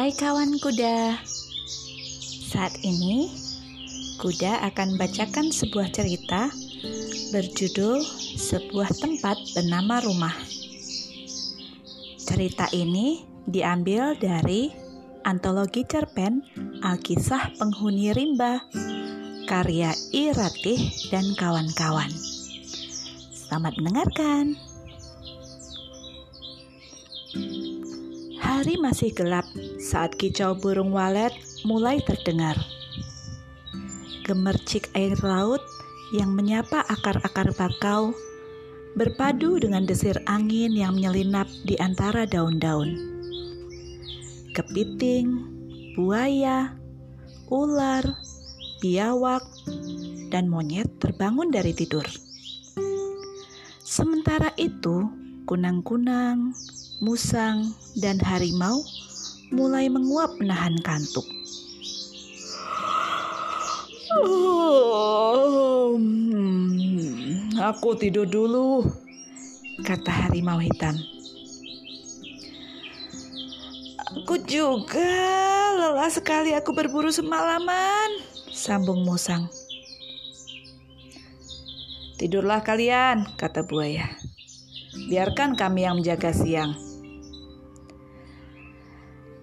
Hai kawan kuda. Saat ini kuda akan bacakan sebuah cerita berjudul Sebuah Tempat Bernama Rumah. Cerita ini diambil dari antologi cerpen Alkisah Penghuni Rimba karya I Ratih dan kawan-kawan. Selamat mendengarkan. Hari masih gelap saat kicau burung walet mulai terdengar. Gemercik air laut yang menyapa akar-akar bakau berpadu dengan desir angin yang menyelinap di antara daun-daun. Kepiting, buaya, ular, biawak, dan monyet terbangun dari tidur. Sementara itu, kunang-kunang, musang, dan harimau mulai menguap menahan kantuk. Oh, hmm, aku tidur dulu, kata harimau hitam. Aku juga lelah sekali aku berburu semalaman, sambung musang. Tidurlah kalian, kata buaya. Biarkan kami yang menjaga siang.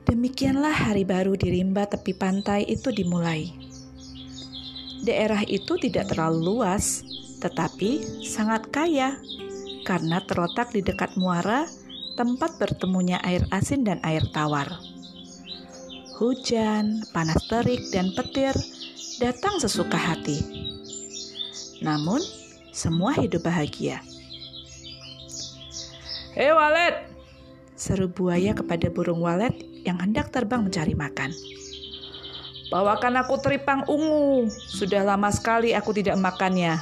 Demikianlah hari baru di rimba tepi pantai itu dimulai. Daerah itu tidak terlalu luas, tetapi sangat kaya karena terletak di dekat muara tempat bertemunya air asin dan air tawar. Hujan, panas terik, dan petir datang sesuka hati. Namun, semua hidup bahagia. Hei walet, seru buaya kepada burung walet yang hendak terbang mencari makan. Bawakan aku teripang ungu. Sudah lama sekali aku tidak makannya.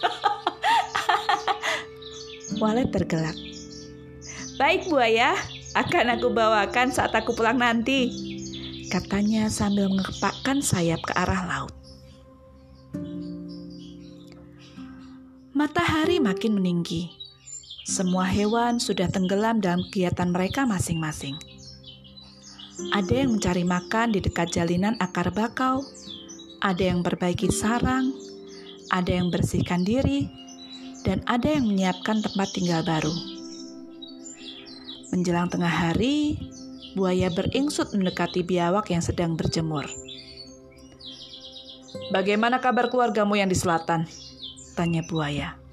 Walet tergelak. Baik buaya, akan aku bawakan saat aku pulang nanti. Katanya sambil mengepakkan sayap ke arah laut. Matahari makin meninggi. Semua hewan sudah tenggelam dalam kegiatan mereka masing-masing. Ada yang mencari makan di dekat jalinan akar bakau, ada yang perbaiki sarang, ada yang bersihkan diri, dan ada yang menyiapkan tempat tinggal baru. Menjelang tengah hari, buaya beringsut mendekati biawak yang sedang berjemur. Bagaimana kabar keluargamu yang di selatan? Tanya buaya.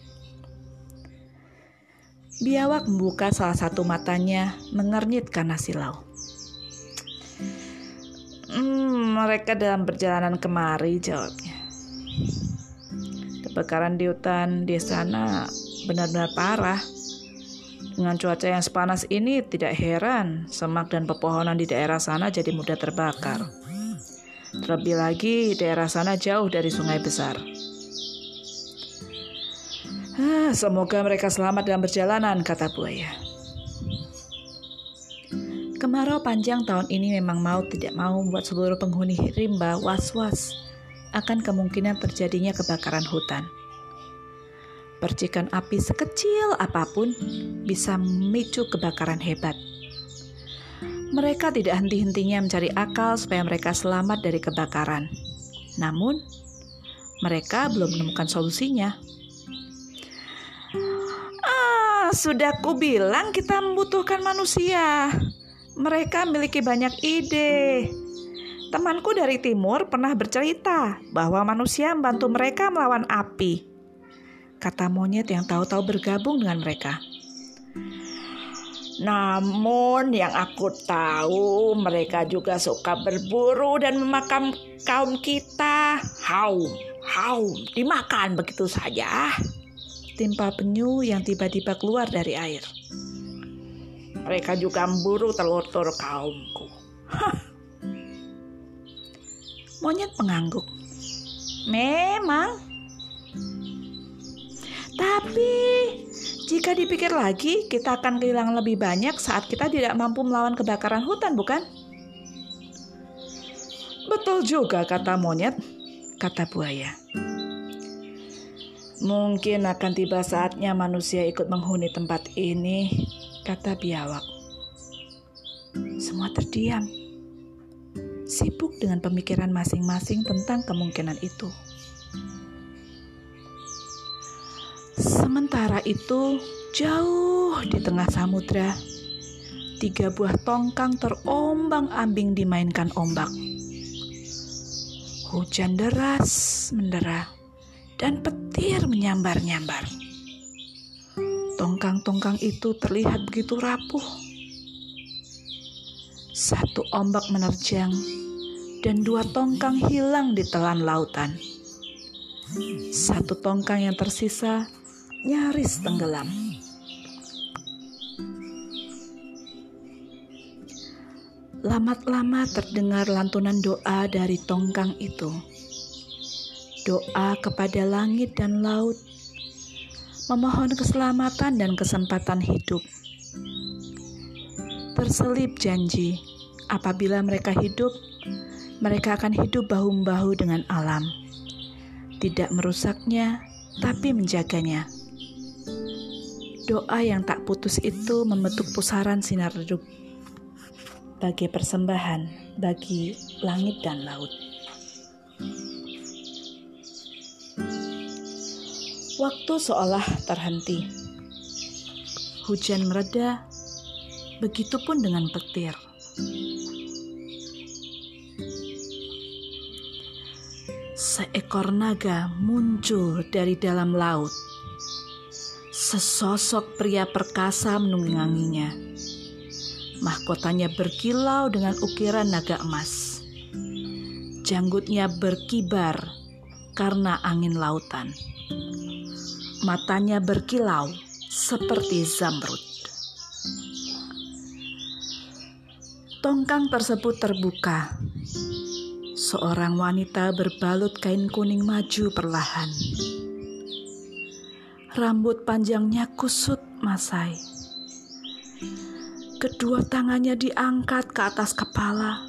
Biawak membuka salah satu matanya, mengernyit karena silau. Hmm, mereka dalam perjalanan kemari, jawabnya. Kebakaran di hutan di sana benar-benar parah. Dengan cuaca yang sepanas ini, tidak heran semak dan pepohonan di daerah sana jadi mudah terbakar. Terlebih lagi, daerah sana jauh dari sungai besar. Semoga mereka selamat dalam perjalanan, kata buaya. Kemarau panjang tahun ini memang mau tidak mau membuat seluruh penghuni rimba was-was akan kemungkinan terjadinya kebakaran hutan. Percikan api sekecil apa pun bisa memicu kebakaran hebat. Mereka tidak henti-hentinya mencari akal supaya mereka selamat dari kebakaran. Namun, mereka belum menemukan solusinya. Ah, sudah kubilang kita membutuhkan manusia. Mereka memiliki banyak ide. Temanku dari timur pernah bercerita bahwa manusia membantu mereka melawan api. Kata monyet yang tahu-tahu bergabung dengan mereka. Namun yang aku tahu mereka juga suka berburu dan memakam kaum kita. Haum, haum, dimakan begitu saja. Timpa penyu yang tiba-tiba keluar dari air. Mereka juga memburu telur-telur kaumku. Monyet mengangguk. Memang. Tapi jika dipikir lagi, kita akan kehilangan lebih banyak saat kita tidak mampu melawan kebakaran hutan, bukan? Betul juga kata monyet, kata buaya. Mungkin akan tiba saatnya manusia ikut menghuni tempat ini, kata biawak. Semua terdiam. sibuk dengan pemikiran masing-masing tentang kemungkinan itu. Sementara itu, jauh di tengah samudra, tiga buah tongkang terombang-ambing dimainkan ombak. Hujan deras mendera dan petir menyambar-nyambar. Tongkang-tongkang itu terlihat begitu rapuh. Satu ombak menerjang dan dua tongkang hilang di telan lautan. Satu tongkang yang tersisa nyaris tenggelam. Lama-lama terdengar lantunan doa dari tongkang itu. Doa kepada langit dan laut, memohon keselamatan dan kesempatan hidup. Terselip janji, apabila mereka hidup, mereka akan hidup bahu-bahu dengan alam. Tidak merusaknya, tapi menjaganya. Doa yang tak putus itu membentuk pusaran sinar redup sebagai persembahan bagi langit dan laut. Waktu seolah terhenti. Hujan mereda, begitupun dengan petir. Seekor naga muncul dari dalam laut. Sesosok pria perkasa menungganginya Mahkotanya berkilau dengan ukiran naga emas. Janggutnya berkibar karena angin lautan. Matanya berkilau seperti zamrud. Tongkang tersebut terbuka. Seorang wanita berbalut kain kuning maju perlahan. Rambut panjangnya kusut masai Kedua tangannya diangkat ke atas kepala.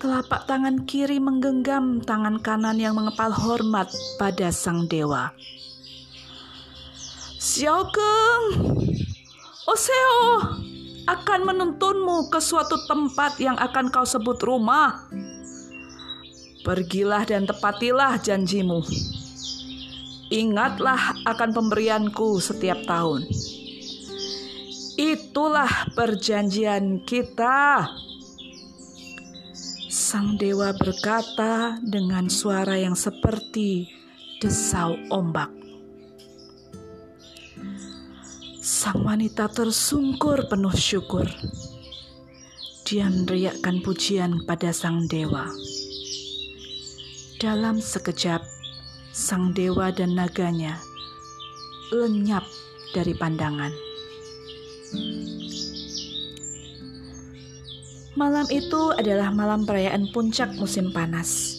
Telapak tangan kiri menggenggam tangan kanan yang mengepal hormat pada sang dewa. Xiaokeng, Oseo akan menuntunmu ke suatu tempat yang akan kau sebut rumah. Pergilah dan tepatilah janjimu. Ingatlah akan pemberianku setiap tahun. Itulah perjanjian kita. Sang dewa berkata dengan suara yang seperti desau ombak. Sang wanita tersungkur penuh syukur. Dia meneriakkan pujian pada sang dewa. Dalam sekejap, sang dewa dan naganya lenyap dari pandangan. Malam itu adalah malam perayaan puncak musim panas.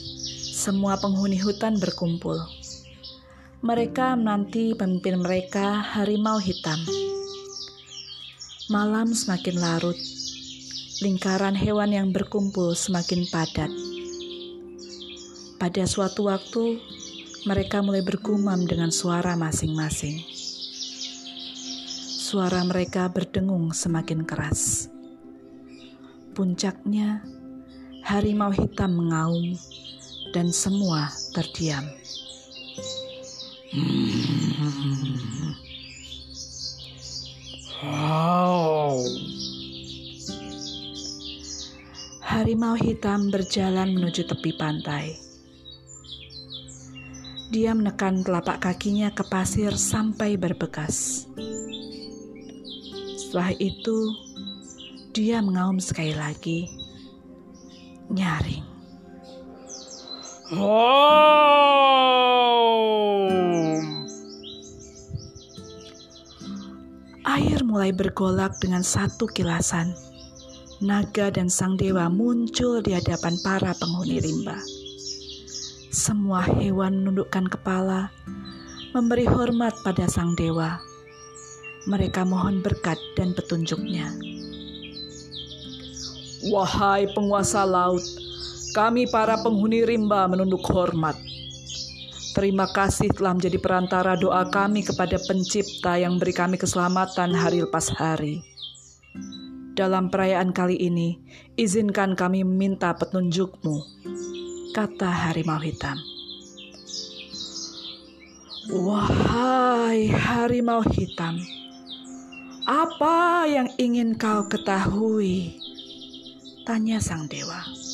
Semua penghuni hutan berkumpul. Mereka menanti pemimpin mereka, harimau hitam. Malam semakin larut. Lingkaran hewan yang berkumpul semakin padat. Pada suatu waktu, mereka mulai bergumam dengan suara masing-masing. Suara mereka berdengung semakin keras. Puncaknya, harimau hitam mengaum dan semua terdiam. Wow. Harimau hitam berjalan menuju tepi pantai. Dia menekan telapak kakinya ke pasir sampai berbekas. Setelah itu, dia mengaum sekali lagi, nyaring. Oh. Air mulai bergolak dengan satu kilasan. Naga dan sang dewa muncul di hadapan para penghuni rimba. Semua hewan menundukkan kepala, memberi hormat pada sang dewa. Mereka mohon berkat dan petunjuknya. Wahai penguasa laut, kami para penghuni rimba menunduk hormat. Terima kasih telah menjadi perantara doa kami kepada pencipta yang beri kami keselamatan hari lepas hari. dalam perayaan kali ini, izinkan kami meminta petunjukmu, kata harimau hitam. Wahai harimau hitam, apa yang ingin kau ketahui? Tanya sang dewa.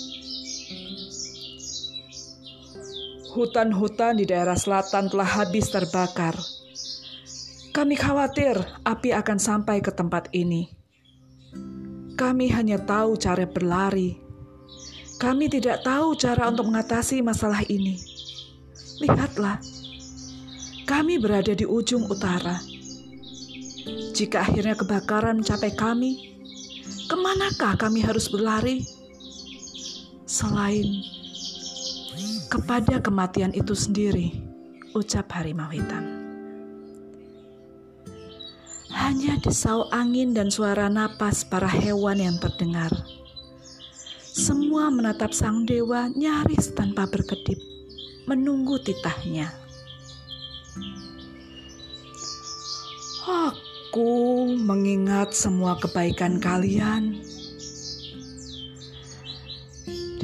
Hutan-hutan di daerah selatan telah habis terbakar. Kami khawatir api akan sampai ke tempat ini. Kami hanya tahu cara berlari. Kami tidak tahu cara untuk mengatasi masalah ini. Lihatlah, kami berada di ujung utara. Jika akhirnya kebakaran mencapai kami, ke manakah kami harus berlari? Selain kepada kematian itu sendiri, ucap harimau hitam. Hanya desau angin dan suara napas para hewan yang terdengar. Semua menatap sang dewa nyaris tanpa berkedip, menunggu titahnya. Aku mengingat semua kebaikan kalian.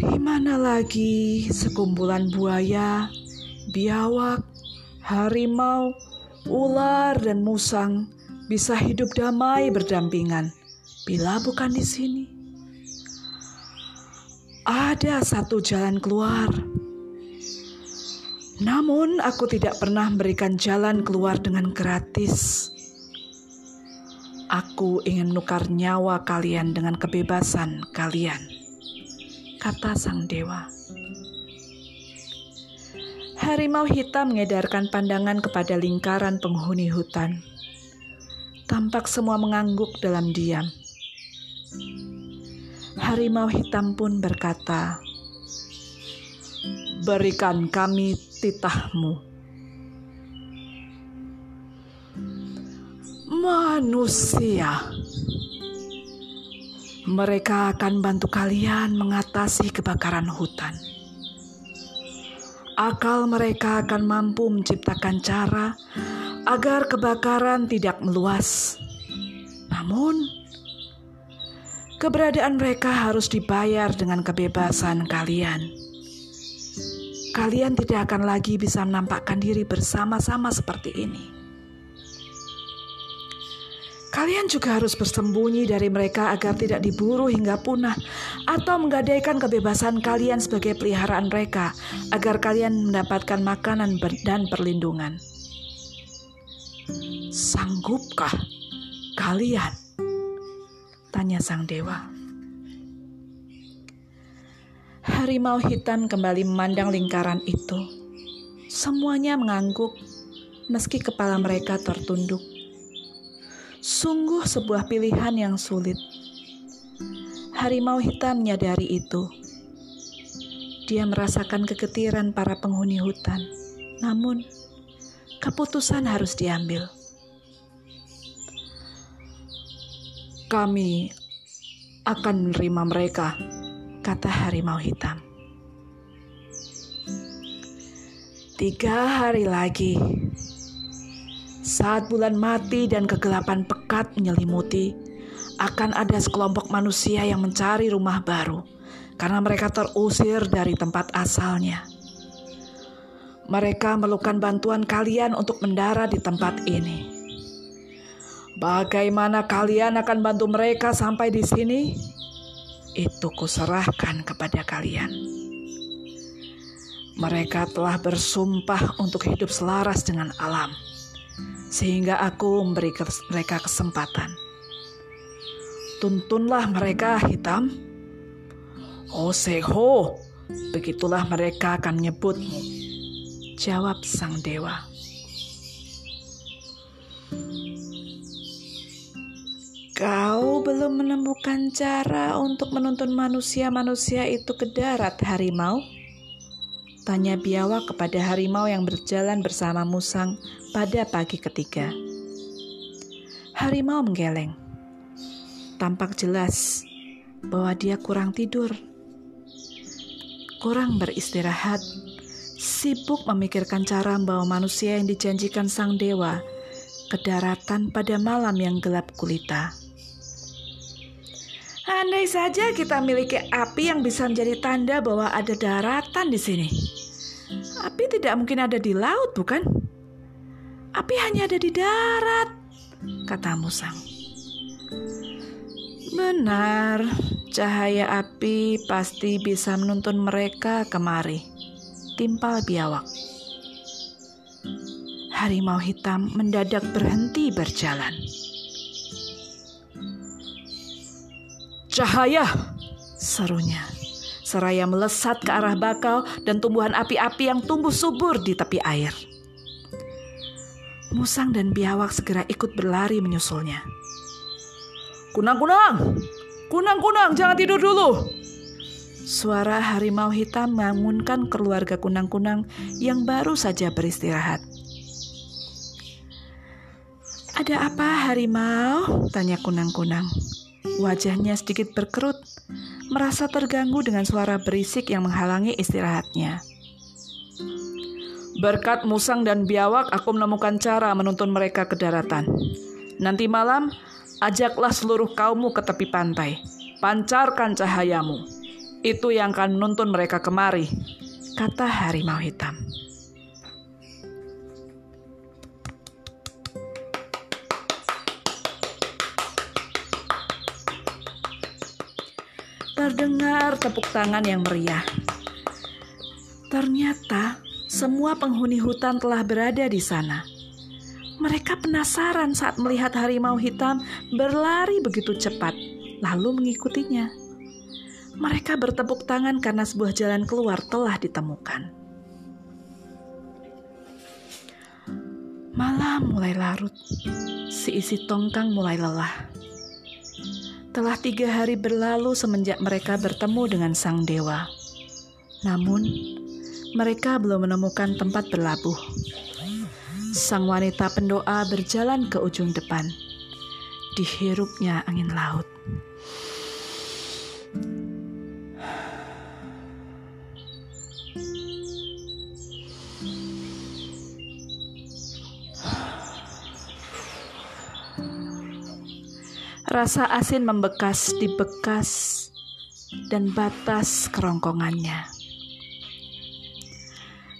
Di mana lagi sekumpulan buaya, biawak, harimau, ular, dan musang bisa hidup damai berdampingan bila bukan di sini? Ada satu jalan keluar. Namun, aku tidak pernah memberikan jalan keluar dengan gratis. Aku ingin menukar nyawa kalian dengan kebebasan kalian, kata sang dewa. Harimau hitam mengedarkan pandangan kepada lingkaran penghuni hutan. Tampak semua mengangguk dalam diam. Harimau hitam pun berkata, "Berikan kami titahmu." manusia. Mereka akan bantu kalian mengatasi kebakaran hutan. Akal mereka akan mampu menciptakan cara agar kebakaran tidak meluas. Namun, keberadaan mereka harus dibayar dengan kebebasan kalian. Kalian tidak akan lagi bisa menampakkan diri bersama-sama seperti ini. Kalian juga harus bersembunyi dari mereka agar tidak diburu hingga punah, atau menggadaikan kebebasan kalian sebagai peliharaan mereka agar kalian mendapatkan makanan dan perlindungan. Sanggupkah kalian? Tanya sang dewa. Harimau hitam kembali memandang lingkaran itu. Semuanya mengangguk, meski kepala mereka tertunduk. Sungguh sebuah pilihan yang sulit. Harimau hitam menyadari itu. Dia merasakan kegetiran para penghuni hutan, namun keputusan harus diambil. Kami akan menerima mereka, kata harimau hitam. Tiga hari lagi, saat bulan mati dan kegelapan pekat menyelimuti, akan ada sekelompok manusia yang mencari rumah baru karena mereka terusir dari tempat asalnya. Mereka memerlukan bantuan kalian untuk mendarat di tempat ini. Bagaimana kalian akan bantu mereka sampai di sini? Itu kuserahkan kepada kalian. Mereka telah bersumpah untuk hidup selaras dengan alam sehingga aku memberi mereka kesempatan. Tuntunlah mereka hitam. Oh seho, begitulah mereka akan menyebutmu. Jawab sang dewa. Kau belum menemukan cara untuk menuntun manusia-manusia itu ke darat, harimau? Tanya biawak kepada harimau yang berjalan bersama musang pada pagi ketiga. Harimau menggeleng. Tampak jelas bahwa dia kurang tidur, kurang beristirahat, sibuk memikirkan cara membawa manusia yang dijanjikan sang dewa ke daratan pada malam yang gelap gulita. Andai saja kita miliki api yang bisa menjadi tanda bahwa ada daratan di sini. Api tidak mungkin ada di laut, bukan? Api hanya ada di darat, kata Musang. Benar, cahaya api pasti bisa menuntun mereka kemari. Timpal biawak. Harimau hitam mendadak berhenti berjalan. Cahaya! Serunya. Seraya melesat ke arah bakau dan tumbuhan api-api yang tumbuh subur di tepi air. Musang dan biawak segera ikut berlari menyusulnya. Kunang-kunang! Kunang-kunang, jangan tidur dulu! Suara harimau hitam membangunkan keluarga kunang-kunang yang baru saja beristirahat. Ada apa harimau? Tanya kunang-kunang. Wajahnya sedikit berkerut, merasa terganggu dengan suara berisik yang menghalangi istirahatnya. Berkat musang dan biawak, aku menemukan cara menuntun mereka ke daratan. Nanti malam, ajaklah seluruh kaummu ke tepi pantai. Pancarkan cahayamu. Itu yang akan menuntun mereka kemari, kata harimau hitam. Terdengar tepuk tangan yang meriah. Ternyata semua penghuni hutan telah berada di sana. Mereka penasaran saat melihat harimau hitam berlari begitu cepat, lalu mengikutinya. Mereka bertepuk tangan karena sebuah jalan keluar telah ditemukan. Malam mulai larut, si isi tongkang mulai lelah. Telah tiga hari berlalu semenjak mereka bertemu dengan sang dewa. Namun, mereka belum menemukan tempat berlabuh. Sang wanita pendoa berjalan ke ujung depan. Dihirupnya angin laut. Rasa asin membekas di bekas dan batas kerongkongannya.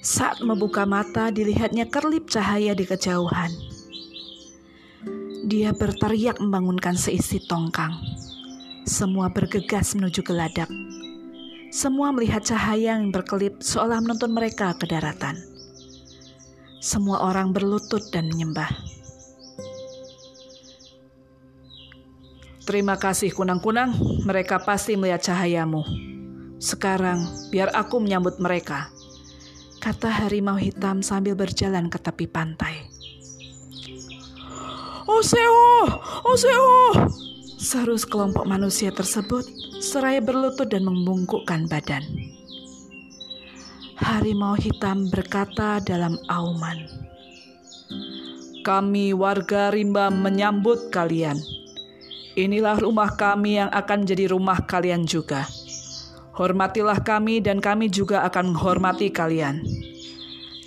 Saat membuka mata, dilihatnya kerlip cahaya di kejauhan. Dia berteriak membangunkan seisi tongkang. Semua bergegas menuju geladak. Semua melihat cahaya yang berkelip seolah menuntun mereka ke daratan. Semua orang berlutut dan menyembah. Terima kasih kunang-kunang, mereka pasti melihat cahayamu. Sekarang biar aku menyambut mereka. Kata harimau hitam sambil berjalan ke tepi pantai. Oseo! Oseo! Seru sekelompok manusia tersebut seraya berlutut dan membungkukkan badan. Harimau hitam berkata dalam auman. Kami warga rimba menyambut kalian Inilah rumah kami yang akan jadi rumah kalian juga. Hormatilah kami, dan kami juga akan menghormati kalian.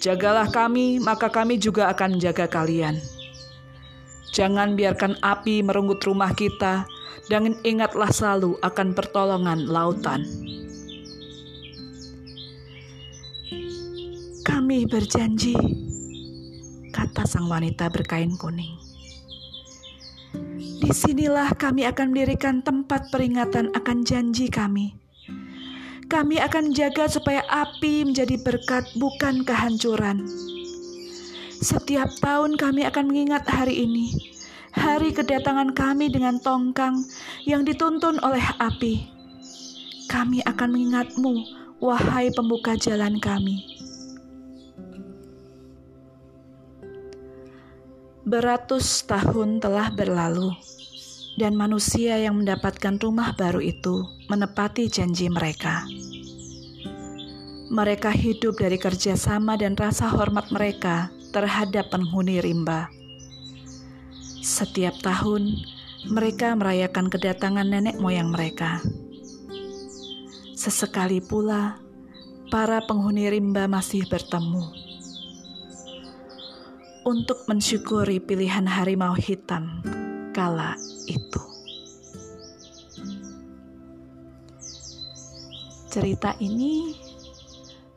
Jagalah kami, maka kami juga akan menjaga kalian. Jangan biarkan api merenggut rumah kita, dan ingatlah selalu akan pertolongan lautan. Kami berjanji, kata sang wanita berkain kuning. Di sinilah kami akan mendirikan tempat peringatan akan janji kami. Kami akan jaga supaya api menjadi berkat, bukan kehancuran. Setiap tahun kami akan mengingat hari ini, hari kedatangan kami dengan tongkang yang dituntun oleh api. Kami akan mengingatmu, wahai pembuka jalan kami. Beratus tahun telah berlalu dan manusia yang mendapatkan rumah baru itu menepati janji mereka. Mereka hidup dari kerjasama dan rasa hormat mereka terhadap penghuni rimba. Setiap tahun, mereka merayakan kedatangan nenek moyang mereka. Sesekali pula, para penghuni rimba masih bertemu untuk mensyukuri pilihan harimau hitam kala itu. Cerita ini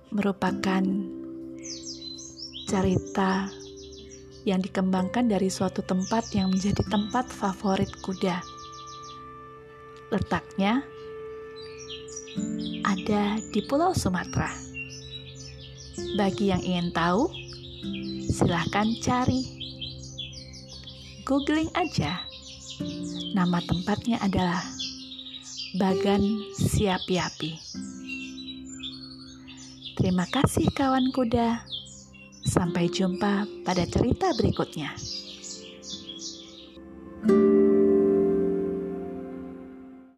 merupakan cerita yang dikembangkan dari suatu tempat yang menjadi tempat favorit kuda. Letaknya ada di Pulau Sumatera. Bagi yang ingin tahu, silahkan cari. Googling aja. Nama tempatnya adalah Bagan Siapi-api. Terima kasih kawan kuda. Sampai jumpa pada cerita berikutnya.